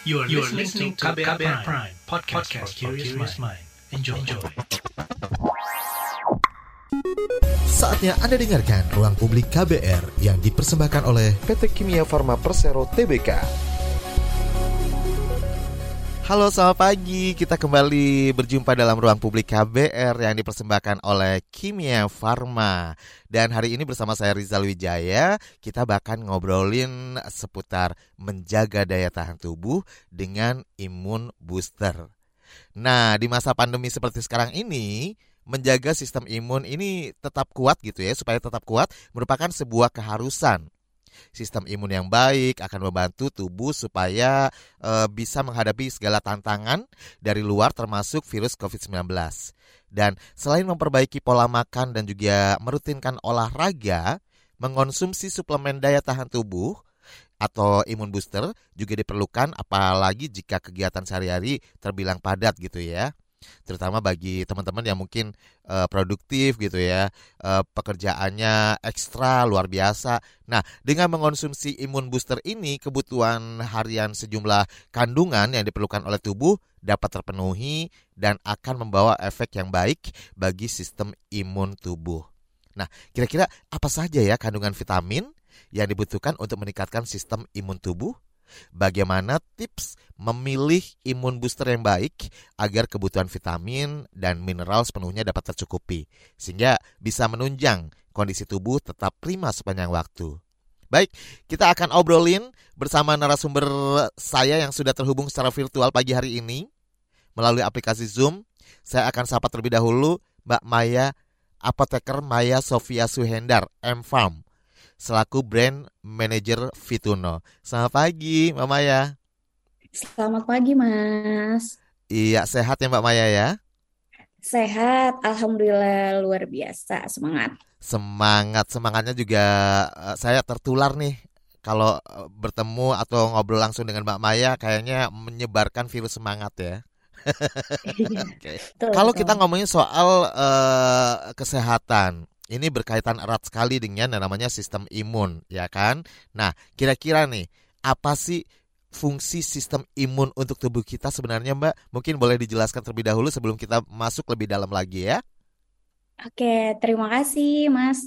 You are, you are listening to KBR, Prime, Prime podcast, podcast for curious mind. Enjoy. Enjoy. Saatnya Anda dengarkan Ruang Publik KBR yang dipersembahkan oleh PT Kimia Farma Persero Tbk. Halo selamat pagi, kita kembali berjumpa dalam ruang publik KBR yang dipersembahkan oleh Kimia Farma Dan hari ini bersama saya Rizal Wijaya, kita bahkan ngobrolin seputar menjaga daya tahan tubuh dengan imun booster. Nah di masa pandemi seperti sekarang ini, menjaga sistem imun ini tetap kuat gitu ya, supaya tetap kuat merupakan sebuah keharusan Sistem imun yang baik akan membantu tubuh supaya e, bisa menghadapi segala tantangan dari luar termasuk virus COVID-19. Dan selain memperbaiki pola makan dan juga merutinkan olahraga, mengonsumsi suplemen daya tahan tubuh atau imun booster juga diperlukan apalagi jika kegiatan sehari-hari terbilang padat gitu ya terutama bagi teman-teman yang mungkin uh, produktif gitu ya, uh, pekerjaannya ekstra luar biasa. Nah, dengan mengonsumsi imun booster ini, kebutuhan harian sejumlah kandungan yang diperlukan oleh tubuh dapat terpenuhi dan akan membawa efek yang baik bagi sistem imun tubuh. Nah, kira-kira apa saja ya kandungan vitamin yang dibutuhkan untuk meningkatkan sistem imun tubuh? Bagaimana tips memilih imun booster yang baik agar kebutuhan vitamin dan mineral sepenuhnya dapat tercukupi, sehingga bisa menunjang kondisi tubuh tetap prima sepanjang waktu. Baik, kita akan obrolin bersama narasumber saya yang sudah terhubung secara virtual pagi hari ini melalui aplikasi Zoom. Saya akan sapa terlebih dahulu Mbak Maya Apoteker Maya Sofia Suhendar, M-Farm selaku brand manager Fituno. Selamat pagi, Mbak Maya. Selamat pagi, Mas. Iya, sehat ya Mbak Maya ya? Sehat, alhamdulillah luar biasa, semangat. Semangat, semangatnya juga uh, saya tertular nih kalau uh, bertemu atau ngobrol langsung dengan Mbak Maya kayaknya menyebarkan virus semangat ya. okay. Kalau kita ngomongin soal uh, kesehatan, ini berkaitan erat sekali dengan yang namanya sistem imun, ya kan? Nah, kira-kira nih, apa sih fungsi sistem imun untuk tubuh kita sebenarnya, Mbak? Mungkin boleh dijelaskan terlebih dahulu sebelum kita masuk lebih dalam lagi ya. Oke, terima kasih Mas.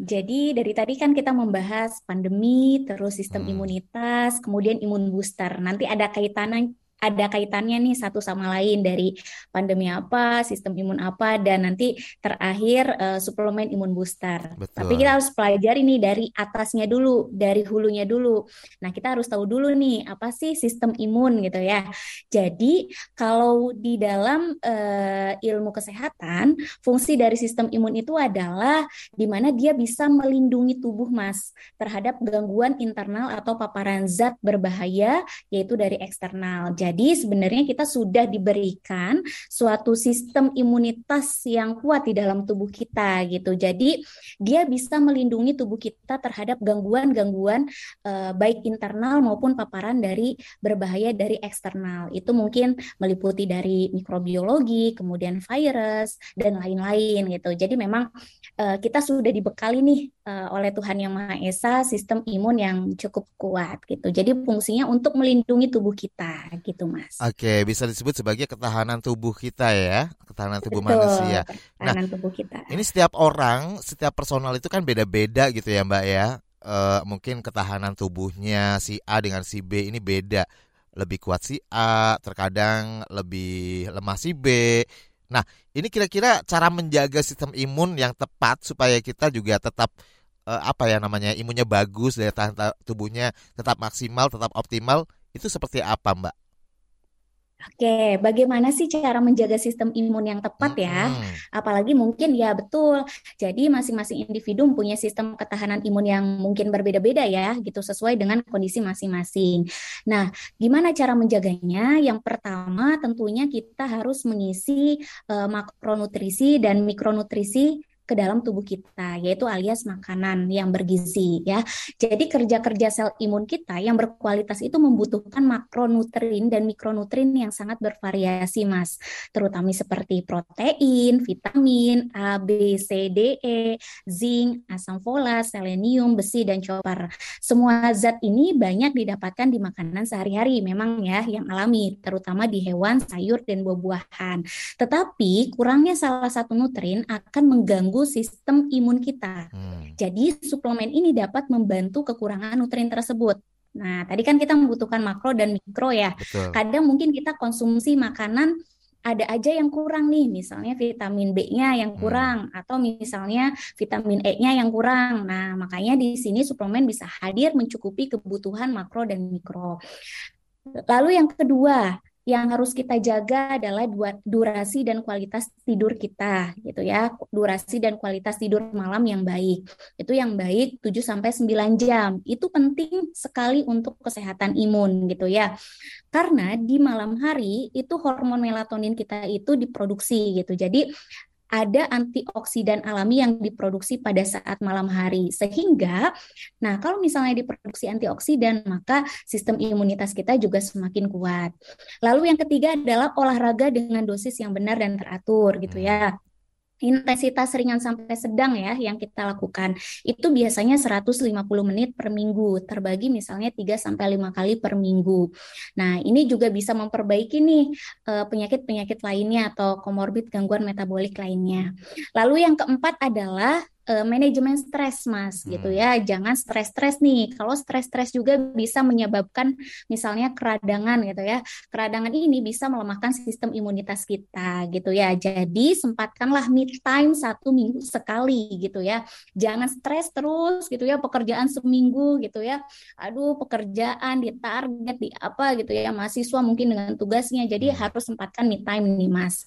Jadi dari tadi kan kita membahas pandemi, terus sistem hmm. imunitas, kemudian imun booster. Nanti ada kaitannya ada kaitannya nih satu sama lain dari pandemi apa, sistem imun apa, dan nanti terakhir uh, suplemen imun booster. Betul. Tapi kita harus pelajari nih dari atasnya dulu, dari hulunya dulu. Nah kita harus tahu dulu nih apa sih sistem imun gitu ya. Jadi kalau di dalam uh, ilmu kesehatan, fungsi dari sistem imun itu adalah di mana dia bisa melindungi tubuh mas terhadap gangguan internal atau paparan zat berbahaya yaitu dari eksternal. Jadi jadi sebenarnya kita sudah diberikan suatu sistem imunitas yang kuat di dalam tubuh kita gitu. Jadi dia bisa melindungi tubuh kita terhadap gangguan-gangguan eh, baik internal maupun paparan dari berbahaya dari eksternal. Itu mungkin meliputi dari mikrobiologi, kemudian virus dan lain-lain gitu. Jadi memang eh, kita sudah dibekali nih eh, oleh Tuhan Yang Maha Esa sistem imun yang cukup kuat gitu. Jadi fungsinya untuk melindungi tubuh kita gitu gitu mas. Oke, bisa disebut sebagai ketahanan tubuh kita ya, ketahanan tubuh Betul, manusia. Nah, ketahanan nah, tubuh kita. Ini setiap orang, setiap personal itu kan beda-beda gitu ya mbak ya. E, mungkin ketahanan tubuhnya si A dengan si B ini beda. Lebih kuat si A, terkadang lebih lemah si B. Nah, ini kira-kira cara menjaga sistem imun yang tepat supaya kita juga tetap uh, apa ya namanya imunnya bagus daya tahan tubuhnya tetap maksimal tetap optimal itu seperti apa mbak? Oke, bagaimana sih cara menjaga sistem imun yang tepat ya? Apalagi mungkin ya betul. Jadi masing-masing individu punya sistem ketahanan imun yang mungkin berbeda-beda ya, gitu sesuai dengan kondisi masing-masing. Nah, gimana cara menjaganya? Yang pertama tentunya kita harus mengisi uh, makronutrisi dan mikronutrisi ke dalam tubuh kita, yaitu alias makanan yang bergizi ya. Jadi kerja-kerja sel imun kita yang berkualitas itu membutuhkan makronutrien dan mikronutrien yang sangat bervariasi, Mas. Terutama seperti protein, vitamin A, B, C, D, E, zinc, asam folat, selenium, besi dan copper. Semua zat ini banyak didapatkan di makanan sehari-hari memang ya yang alami, terutama di hewan, sayur dan buah-buahan. Tetapi kurangnya salah satu nutrien akan mengganggu sistem imun kita. Hmm. Jadi suplemen ini dapat membantu kekurangan nutrien tersebut. Nah, tadi kan kita membutuhkan makro dan mikro ya. Betul. Kadang mungkin kita konsumsi makanan ada aja yang kurang nih, misalnya vitamin B-nya yang hmm. kurang hmm. atau misalnya vitamin E-nya yang kurang. Nah, makanya di sini suplemen bisa hadir mencukupi kebutuhan makro dan mikro. Lalu yang kedua, yang harus kita jaga adalah durasi dan kualitas tidur kita gitu ya. Durasi dan kualitas tidur malam yang baik. Itu yang baik 7 sampai 9 jam. Itu penting sekali untuk kesehatan imun gitu ya. Karena di malam hari itu hormon melatonin kita itu diproduksi gitu. Jadi ada antioksidan alami yang diproduksi pada saat malam hari. Sehingga, nah kalau misalnya diproduksi antioksidan, maka sistem imunitas kita juga semakin kuat. Lalu yang ketiga adalah olahraga dengan dosis yang benar dan teratur gitu ya intensitas ringan sampai sedang ya yang kita lakukan itu biasanya 150 menit per minggu terbagi misalnya 3 sampai 5 kali per minggu. Nah, ini juga bisa memperbaiki nih eh, penyakit-penyakit lainnya atau komorbid gangguan metabolik lainnya. Lalu yang keempat adalah uh, manajemen stres mas gitu hmm. gitu ya. Jangan stres-stres nih. Kalau stres-stres juga bisa menyebabkan misalnya keradangan gitu ya. Keradangan ini bisa melemahkan sistem imunitas kita gitu ya. Jadi sempatkanlah me time satu minggu sekali gitu ya. Jangan stres terus gitu ya. Pekerjaan seminggu gitu ya. Aduh pekerjaan di target di apa gitu ya. Mahasiswa mungkin dengan tugasnya. Jadi hmm. harus sempatkan me time nih mas.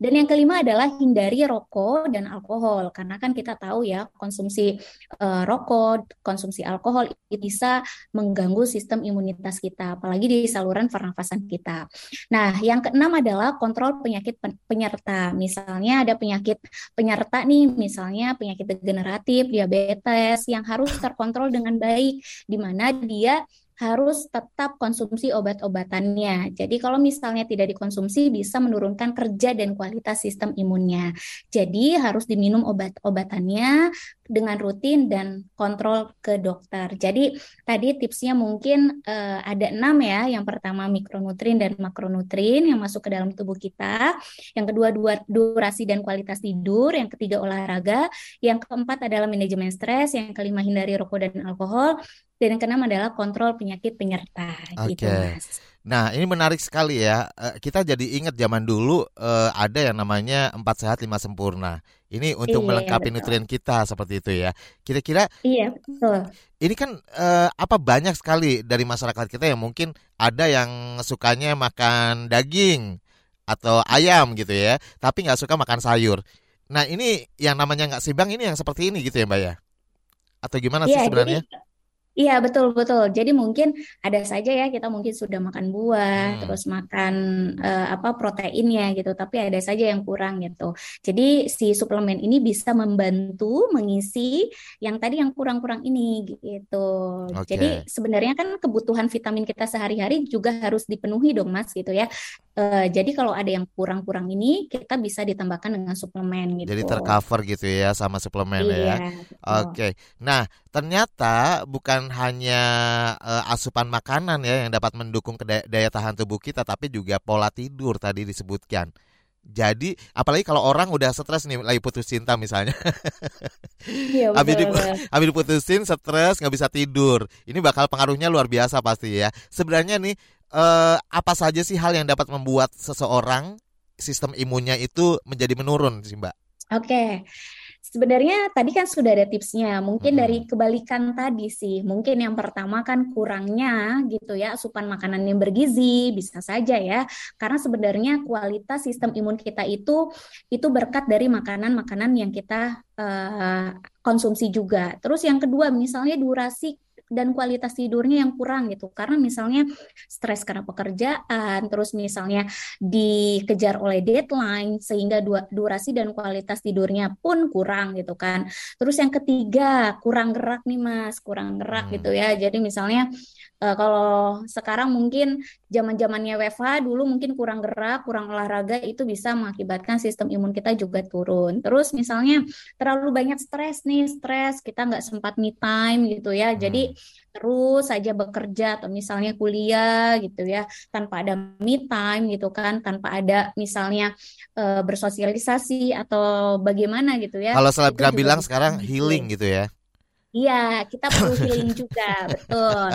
Dan yang kelima adalah hindari rokok dan alkohol. Karena kan kita tahu tahu ya konsumsi uh, rokok, konsumsi alkohol itu bisa mengganggu sistem imunitas kita, apalagi di saluran pernafasan kita. Nah, yang keenam adalah kontrol penyakit penyerta. Misalnya ada penyakit penyerta nih, misalnya penyakit degeneratif, diabetes yang harus terkontrol dengan baik, di mana dia harus tetap konsumsi obat-obatannya. Jadi kalau misalnya tidak dikonsumsi bisa menurunkan kerja dan kualitas sistem imunnya. Jadi harus diminum obat-obatannya dengan rutin dan kontrol ke dokter. Jadi tadi tipsnya mungkin uh, ada enam ya. Yang pertama mikronutrien dan makronutrien yang masuk ke dalam tubuh kita. Yang kedua dua, durasi dan kualitas tidur. Yang ketiga olahraga. Yang keempat adalah manajemen stres. Yang kelima hindari rokok dan alkohol. Dan yang keenam adalah kontrol penyakit penyerta. Oke. Okay. Gitu, Mas. Nah, ini menarik sekali ya. Eh, kita jadi ingat zaman dulu eh, ada yang namanya empat sehat lima sempurna. Ini untuk iya, melengkapi betul. nutrien kita seperti itu ya. Kira-kira Iya, betul. Ini kan eh, apa banyak sekali dari masyarakat kita yang mungkin ada yang sukanya makan daging atau ayam gitu ya, tapi nggak suka makan sayur. Nah, ini yang namanya nggak seimbang ini yang seperti ini gitu ya, Mbak ya? Atau gimana sih iya, sebenarnya? Jadi Iya betul betul. Jadi mungkin ada saja ya kita mungkin sudah makan buah, hmm. terus makan uh, apa proteinnya gitu, tapi ada saja yang kurang gitu. Jadi si suplemen ini bisa membantu mengisi yang tadi yang kurang-kurang ini gitu. Okay. Jadi sebenarnya kan kebutuhan vitamin kita sehari-hari juga harus dipenuhi dong Mas gitu ya. Uh, jadi kalau ada yang kurang-kurang ini kita bisa ditambahkan dengan suplemen gitu. Jadi tercover gitu ya sama suplemen ya. iya, ya. Oke. Okay. Nah, ternyata bukan hanya uh, asupan makanan ya yang dapat mendukung daya, tahan tubuh kita tapi juga pola tidur tadi disebutkan. Jadi apalagi kalau orang udah stres nih lagi putus cinta misalnya. Iya, habis, dip habis diputusin stres nggak bisa tidur. Ini bakal pengaruhnya luar biasa pasti ya. Sebenarnya nih uh, apa saja sih hal yang dapat membuat seseorang sistem imunnya itu menjadi menurun sih Mbak? Oke. Okay. Sebenarnya tadi kan sudah ada tipsnya. Mungkin hmm. dari kebalikan tadi sih. Mungkin yang pertama kan kurangnya gitu ya asupan makanan yang bergizi bisa saja ya. Karena sebenarnya kualitas sistem imun kita itu itu berkat dari makanan-makanan yang kita uh, konsumsi juga. Terus yang kedua misalnya durasi dan kualitas tidurnya yang kurang gitu. Karena misalnya stres karena pekerjaan, terus misalnya dikejar oleh deadline sehingga durasi dan kualitas tidurnya pun kurang gitu kan. Terus yang ketiga, kurang gerak nih Mas, kurang gerak gitu hmm. gitu ya. Jadi misalnya uh, kalau sekarang mungkin zaman-zamannya WFH dulu mungkin kurang gerak, kurang olahraga itu bisa mengakibatkan sistem imun kita juga turun. Terus misalnya terlalu banyak stres nih, stres kita nggak sempat me time gitu ya. Jadi hmm terus saja bekerja atau misalnya kuliah gitu ya tanpa ada me time gitu kan tanpa ada misalnya e, bersosialisasi atau bagaimana gitu ya kalau selebgram bilang sekarang healing gitu ya Iya, kita perlu healing juga, betul.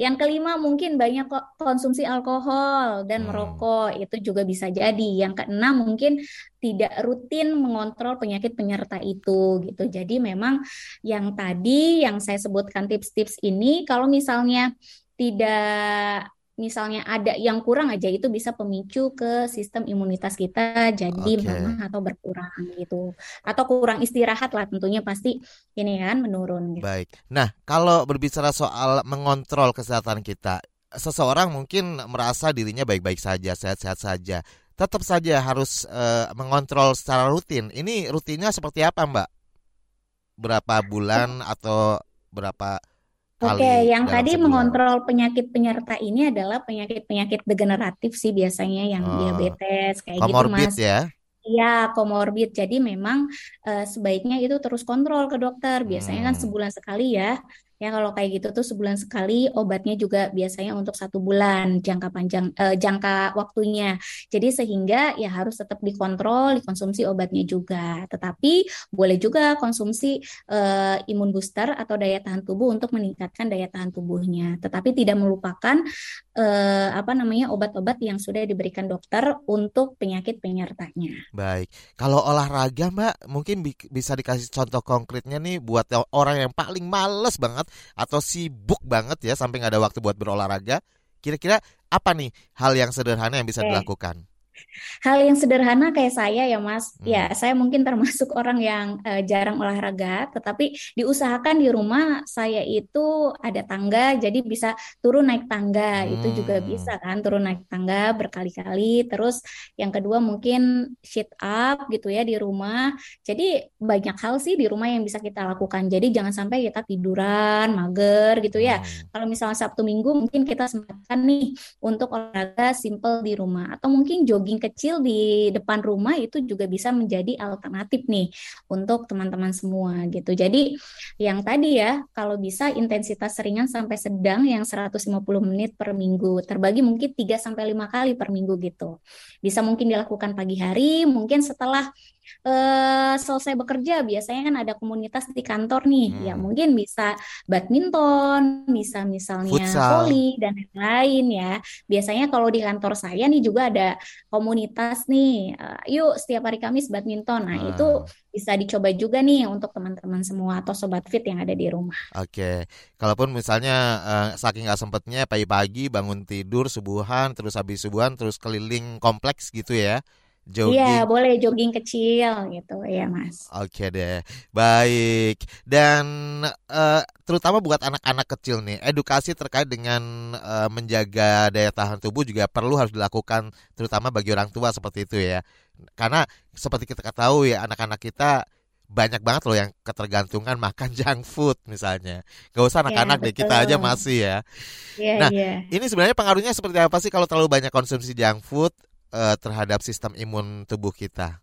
Yang kelima mungkin banyak konsumsi alkohol dan hmm. merokok, itu juga bisa jadi. Yang keenam mungkin tidak rutin mengontrol penyakit penyerta itu gitu. Jadi memang yang tadi yang saya sebutkan tips-tips ini kalau misalnya tidak misalnya ada yang kurang aja itu bisa pemicu ke sistem imunitas kita jadi okay. melemah atau berkurang gitu atau kurang istirahat lah tentunya pasti ini kan menurun gitu. Baik. Nah, kalau berbicara soal mengontrol kesehatan kita, seseorang mungkin merasa dirinya baik-baik saja, sehat-sehat saja. Tetap saja harus uh, mengontrol secara rutin. Ini rutinnya seperti apa, Mbak? Berapa bulan atau berapa Oke, okay, yang tadi sebulan. mengontrol penyakit penyerta ini adalah penyakit-penyakit degeneratif sih biasanya yang oh, diabetes kayak gitu Mas. ya? Iya, komorbid. Jadi memang uh, sebaiknya itu terus kontrol ke dokter. Biasanya kan hmm. kan sebulan sekali ya. Ya kalau kayak gitu tuh sebulan sekali obatnya juga biasanya untuk satu bulan jangka panjang eh, jangka waktunya. Jadi sehingga ya harus tetap dikontrol, dikonsumsi obatnya juga. Tetapi boleh juga konsumsi eh, imun booster atau daya tahan tubuh untuk meningkatkan daya tahan tubuhnya. Tetapi tidak melupakan eh, apa namanya obat-obat yang sudah diberikan dokter untuk penyakit penyertanya. Baik. Kalau olahraga Mbak mungkin bi bisa dikasih contoh konkretnya nih buat orang yang paling males banget atau sibuk banget ya sampai nggak ada waktu buat berolahraga, kira-kira apa nih hal yang sederhana yang bisa okay. dilakukan? Hal yang sederhana kayak saya ya Mas, hmm. ya saya mungkin termasuk orang yang uh, jarang olahraga, tetapi diusahakan di rumah saya itu ada tangga, jadi bisa turun naik tangga, hmm. itu juga hmm. bisa kan turun naik tangga berkali-kali. Terus yang kedua mungkin sit up gitu ya di rumah. Jadi banyak hal sih di rumah yang bisa kita lakukan. Jadi jangan sampai kita tiduran, mager gitu ya. Hmm. Kalau misalnya Sabtu Minggu mungkin kita sempatkan nih untuk olahraga simple di rumah atau mungkin jogging jogging kecil di depan rumah itu juga bisa menjadi alternatif nih untuk teman-teman semua gitu. Jadi yang tadi ya kalau bisa intensitas ringan sampai sedang yang 150 menit per minggu terbagi mungkin 3 sampai 5 kali per minggu gitu. Bisa mungkin dilakukan pagi hari, mungkin setelah uh, selesai bekerja biasanya kan ada komunitas di kantor nih ya hmm. ya mungkin bisa badminton bisa misalnya voli dan lain-lain ya biasanya kalau di kantor saya nih juga ada komunitas nih uh, yuk setiap hari Kamis badminton nah hmm. itu bisa dicoba juga nih untuk teman-teman semua atau sobat fit yang ada di rumah. Oke, kalaupun misalnya uh, saking nggak sempetnya pagi-pagi bangun tidur subuhan terus habis subuhan terus keliling kompleks gitu ya Jogging. Iya, boleh jogging kecil gitu ya, Mas. Oke deh. Baik. Dan uh, terutama buat anak-anak kecil nih, edukasi terkait dengan uh, menjaga daya tahan tubuh juga perlu harus dilakukan terutama bagi orang tua seperti itu ya. Karena seperti kita ketahui ya, anak-anak kita banyak banget loh yang ketergantungan makan junk food misalnya. Gak usah iya, anak-anak ya, deh, kita aja masih ya. ya nah, ya. ini sebenarnya pengaruhnya seperti apa sih kalau terlalu banyak konsumsi junk food uh, terhadap sistem imun tubuh kita?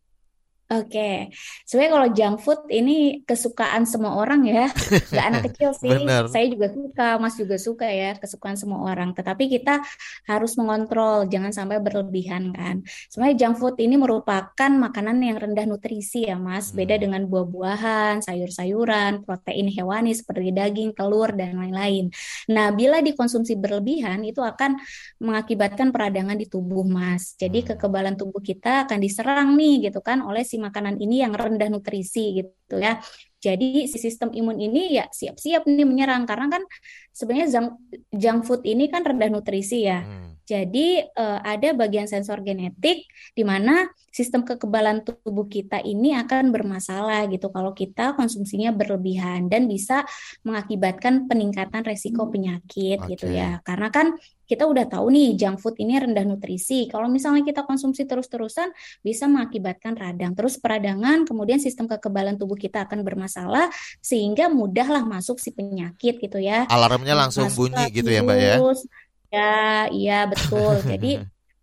Oke, sebenarnya kalau junk food ini kesukaan semua orang ya, nggak anak kecil sih. Bener. Saya juga suka, Mas juga suka ya, kesukaan semua orang. Tetapi kita harus mengontrol, jangan sampai berlebihan kan. Sebenarnya junk food ini merupakan makanan yang rendah nutrisi ya, Mas. Beda hmm. dengan buah-buahan, sayur-sayuran, protein hewani seperti daging, telur dan lain-lain. Nah, bila dikonsumsi berlebihan itu akan mengakibatkan peradangan di tubuh, Mas. Jadi hmm. kekebalan tubuh kita akan diserang nih gitu kan oleh si makanan ini yang rendah nutrisi gitu ya. Jadi si sistem imun ini ya siap-siap nih menyerang karena kan sebenarnya junk, junk food ini kan rendah nutrisi ya. Hmm. Jadi uh, ada bagian sensor genetik di mana sistem kekebalan tubuh kita ini akan bermasalah gitu kalau kita konsumsinya berlebihan dan bisa mengakibatkan peningkatan resiko penyakit okay. gitu ya. Karena kan kita udah tahu nih junk food ini rendah nutrisi. Kalau misalnya kita konsumsi terus-terusan bisa mengakibatkan radang. Terus peradangan, kemudian sistem kekebalan tubuh kita akan bermasalah sehingga mudahlah masuk si penyakit gitu ya. Alarmnya langsung masuk bunyi gitu ya, Mbak ya. Ya, iya betul. Jadi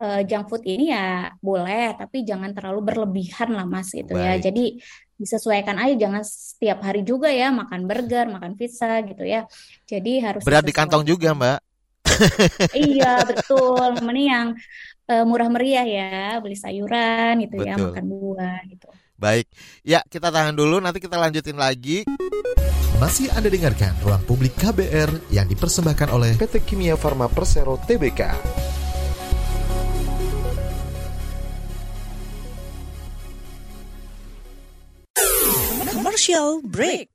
uh, junk food ini ya boleh, tapi jangan terlalu berlebihan lah mas gitu ya. Baik. ya. Jadi disesuaikan aja, jangan setiap hari juga ya makan burger, makan pizza gitu ya. Jadi harus berat di kantong juga mbak. iya betul, mending yang uh, murah meriah ya, beli sayuran gitu ya, betul. ya, makan buah gitu. Baik, ya kita tahan dulu, nanti kita lanjutin lagi. Masih Anda dengarkan Ruang Publik KBR yang dipersembahkan oleh PT Kimia Farma Persero Tbk. Commercial break.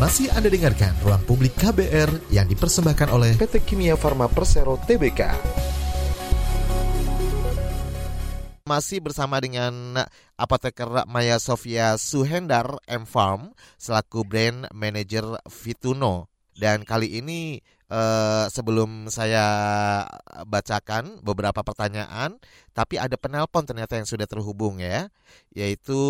Masih Anda dengarkan Ruang Publik KBR yang dipersembahkan oleh PT Kimia Farma Persero Tbk. Masih bersama dengan apoteker Maya Sofia Suhendar M Farm selaku brand manager Fituno. Dan kali ini eh, sebelum saya bacakan beberapa pertanyaan, tapi ada penelpon ternyata yang sudah terhubung ya, yaitu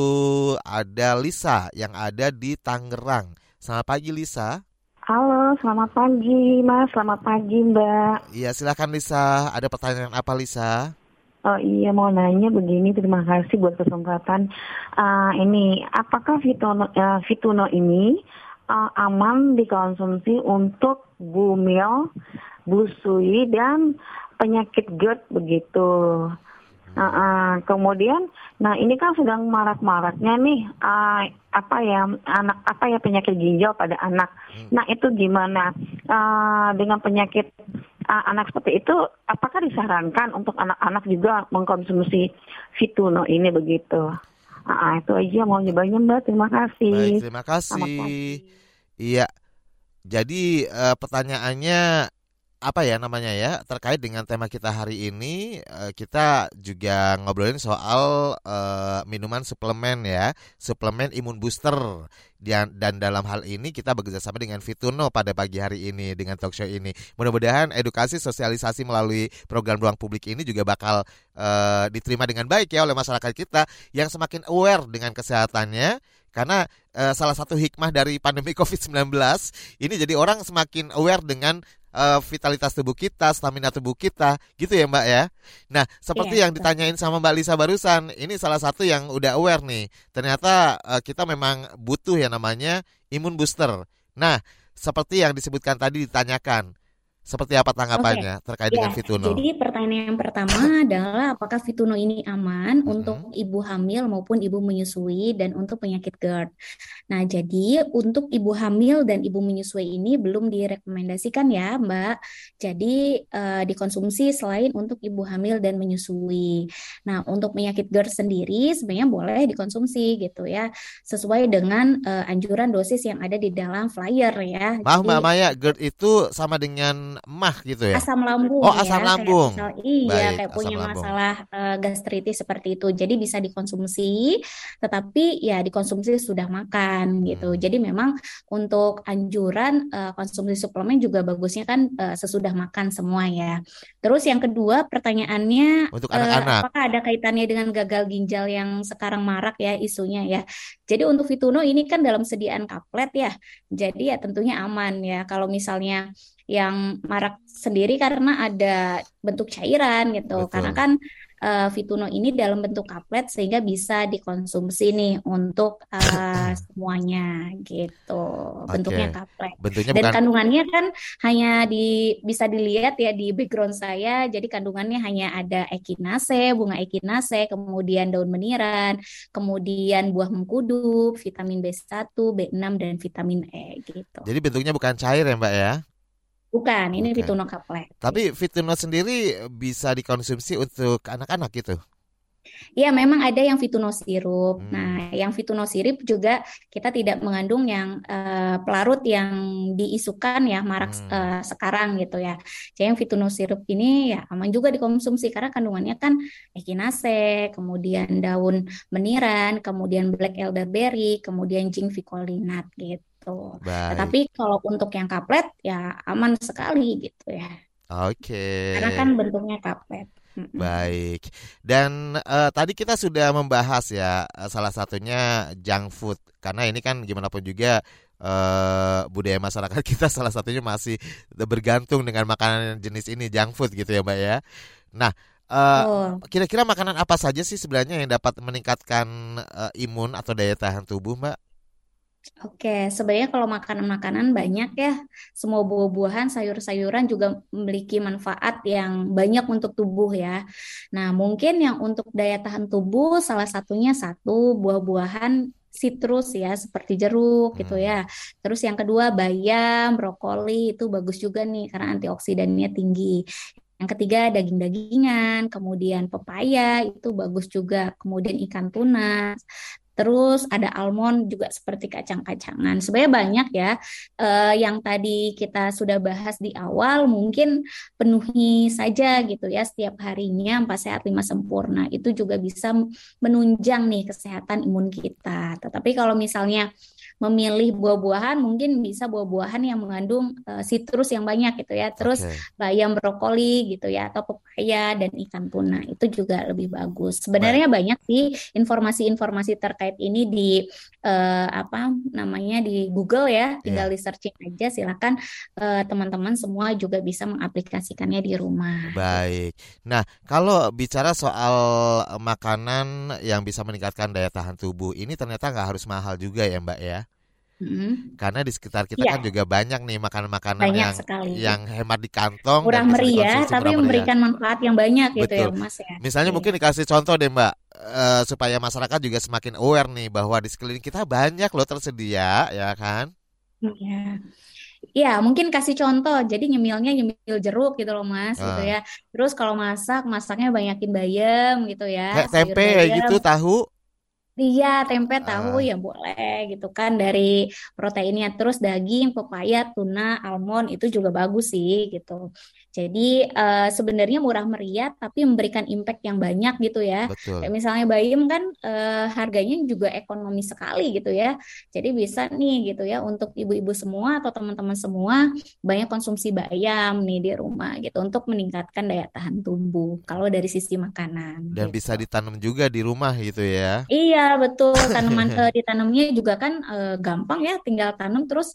ada Lisa yang ada di Tangerang. Selamat pagi Lisa. Halo, selamat pagi Mas, selamat pagi Mbak. Iya, silakan Lisa. Ada pertanyaan apa Lisa? Oh iya, mau nanya begini. Terima kasih buat kesempatan. Uh, ini, apakah Fituno, uh, Fituno ini uh, aman dikonsumsi untuk bumil, busui, dan penyakit GERD begitu? Uh, uh, kemudian, nah ini kan sedang marak-maraknya nih uh, apa ya anak apa ya penyakit ginjal pada anak. Hmm. Nah itu gimana uh, dengan penyakit uh, anak seperti itu? Apakah disarankan untuk anak-anak juga mengkonsumsi fituno ini begitu? Uh, itu aja mau nyobanya mbak. Terima kasih. Baik, terima kasih. Iya. Jadi uh, pertanyaannya apa ya namanya ya terkait dengan tema kita hari ini eh, kita juga ngobrolin soal uh, minuman suplemen ya suplemen imun booster. Dan dan dalam hal ini kita bekerja sama dengan Fituno pada pagi hari ini dengan talk show ini. Mudah-mudahan edukasi sosialisasi melalui program ruang publik ini juga bakal uh, diterima dengan baik ya oleh masyarakat kita yang semakin aware dengan kesehatannya. Karena uh, salah satu hikmah dari pandemi COVID-19 ini jadi orang semakin aware dengan uh, vitalitas tubuh kita, stamina tubuh kita, gitu ya Mbak ya. Nah, seperti yeah, yang ditanyain sama Mbak Lisa barusan, ini salah satu yang udah aware nih. Ternyata uh, kita memang butuh ya namanya imun booster. Nah, seperti yang disebutkan tadi ditanyakan, seperti apa tanggapannya okay. terkait ya, dengan Fituno? Jadi pertanyaan yang pertama adalah apakah Fituno ini aman hmm. untuk ibu hamil maupun ibu menyusui dan untuk penyakit GERD. Nah, jadi untuk ibu hamil dan ibu menyusui ini belum direkomendasikan ya, Mbak. Jadi uh, dikonsumsi selain untuk ibu hamil dan menyusui. Nah, untuk penyakit GERD sendiri sebenarnya boleh dikonsumsi gitu ya, sesuai dengan uh, anjuran dosis yang ada di dalam flyer ya. Maaf Mbak Maya, GERD itu sama dengan emah gitu ya? asam lambung Oh, ya, asam kayak lambung. misal- iya, Baik, kayak punya lambung. masalah eh, gastritis seperti itu. Jadi bisa dikonsumsi, tetapi ya dikonsumsi sudah makan gitu. Hmm. Jadi memang untuk anjuran eh, konsumsi suplemen juga bagusnya kan eh, sesudah makan semua ya. Terus yang kedua pertanyaannya Untuk anak-anak. apakah ada kaitannya dengan gagal ginjal yang sekarang marak ya isunya ya. Jadi untuk Vituno ini kan dalam sediaan kaplet ya. Jadi ya tentunya aman ya. Kalau misalnya yang marak sendiri karena ada bentuk cairan gitu. Betul. Karena kan eh, Vituno ini dalam bentuk kaplet sehingga bisa dikonsumsi nih untuk eh, semuanya gitu. Bentuknya Oke. kaplet. Bentuknya Dan bukan kandungannya kan hanya di bisa dilihat ya di background saya. Jadi kandungannya hanya ada ekinase, bunga ekinase, kemudian daun meniran, kemudian buah mengkudu, vitamin B1, B6 dan vitamin E gitu. Jadi bentuknya bukan cair ya Mbak ya? Bukan, ini Bukan. Vituno kaplet. Tapi Fituno sendiri bisa dikonsumsi untuk anak-anak gitu. Ya, memang ada yang Vituno sirup. Hmm. Nah, yang Vituno sirup juga kita tidak mengandung yang eh, pelarut yang diisukan ya marak Hmm. eh, sekarang gitu ya. Jadi yang Vituno sirup ini ya aman juga dikonsumsi karena kandungannya kan echinacea, kemudian daun meniran, kemudian black elderberry, kemudian jingvicolinat gitu. Baik. Tetapi kalau untuk yang kaplet ya aman sekali gitu ya. Oke. Karena kan bentuknya kaplet. Baik. Dan eh, tadi kita sudah membahas ya eh, salah satunya junk food karena ini kan gimana pun juga eh, budaya masyarakat kita salah satunya masih bergantung dengan makanan jenis ini junk food gitu ya Mbak ya. Nah, eh, Betul. kira-kira makanan apa saja sih sebenarnya yang dapat meningkatkan eh, imun atau daya tahan tubuh Mbak? Oke, sebenarnya kalau makanan-makanan banyak ya, semua buah-buahan, sayur-sayuran juga memiliki manfaat yang banyak untuk tubuh ya. Nah, mungkin yang untuk daya tahan tubuh salah satunya satu buah-buahan sitrus ya, seperti jeruk gitu Hmm. ya. Terus yang kedua bayam, brokoli itu bagus juga nih karena antioksidannya tinggi. Yang ketiga daging-dagingan, kemudian pepaya itu bagus juga, kemudian ikan tuna. Terus ada almond juga seperti kacang-kacangan. Sebenarnya banyak ya eh, yang tadi kita sudah bahas di awal, mungkin penuhi saja gitu ya setiap harinya empat sehat lima sempurna. Itu juga bisa menunjang nih kesehatan imun kita. Tetapi kalau misalnya memilih buah-buahan, mungkin bisa buah-buahan yang mengandung eh, sitrus yang banyak gitu ya. Terus Oke. bayam brokoli gitu ya atau pepaya dan ikan tuna itu juga lebih bagus. Sebenarnya banyak sih informasi-informasi terkait ini di eh, apa namanya di Google ya, tinggal di searching aja silakan eh, teman-teman semua juga bisa mengaplikasikannya di rumah. Baik. Nah, kalau bicara soal eh, makanan yang bisa meningkatkan daya tahan tubuh, ini ternyata nggak harus mahal juga ya, Mbak ya? Mm. Karena di sekitar kita Iya. kan juga banyak nih makanan-makanan Banyak yang sekali. yang hemat di kantong bisa meriah tapi murah meriah. memberikan manfaat yang banyak gitu ya. Mas ya. Misalnya Iya. mungkin dikasih contoh deh, Mbak, eh, supaya masyarakat juga semakin aware nih bahwa di sekeliling kita banyak loh tersedia, ya kan? Iya. Ya, mungkin kasih contoh. Jadi nyemilnya nyemil jeruk gitu loh, Mas, gitu Ah. ya. Terus kalau masak, masaknya banyakin bayam gitu ya, Kayak tempe bayam. gitu, tahu. Iya, tempe, tahu Ah. ya boleh gitu kan dari proteinnya. Terus daging, pepaya, tuna, almond itu juga bagus sih gitu. Jadi eh, sebenarnya murah meriah tapi memberikan impact yang banyak gitu ya. Betul. Kayak misalnya bayam kan eh, harganya juga ekonomi sekali gitu ya. Jadi bisa nih gitu ya untuk ibu-ibu semua atau teman-teman semua banyak konsumsi bayam nih di rumah gitu untuk meningkatkan daya tahan tubuh kalau dari sisi makanan. Dan bisa ditanam juga di rumah gitu ya. Iya, betul. Tanaman eh, ditanamnya juga kan eh, gampang ya, tinggal tanam terus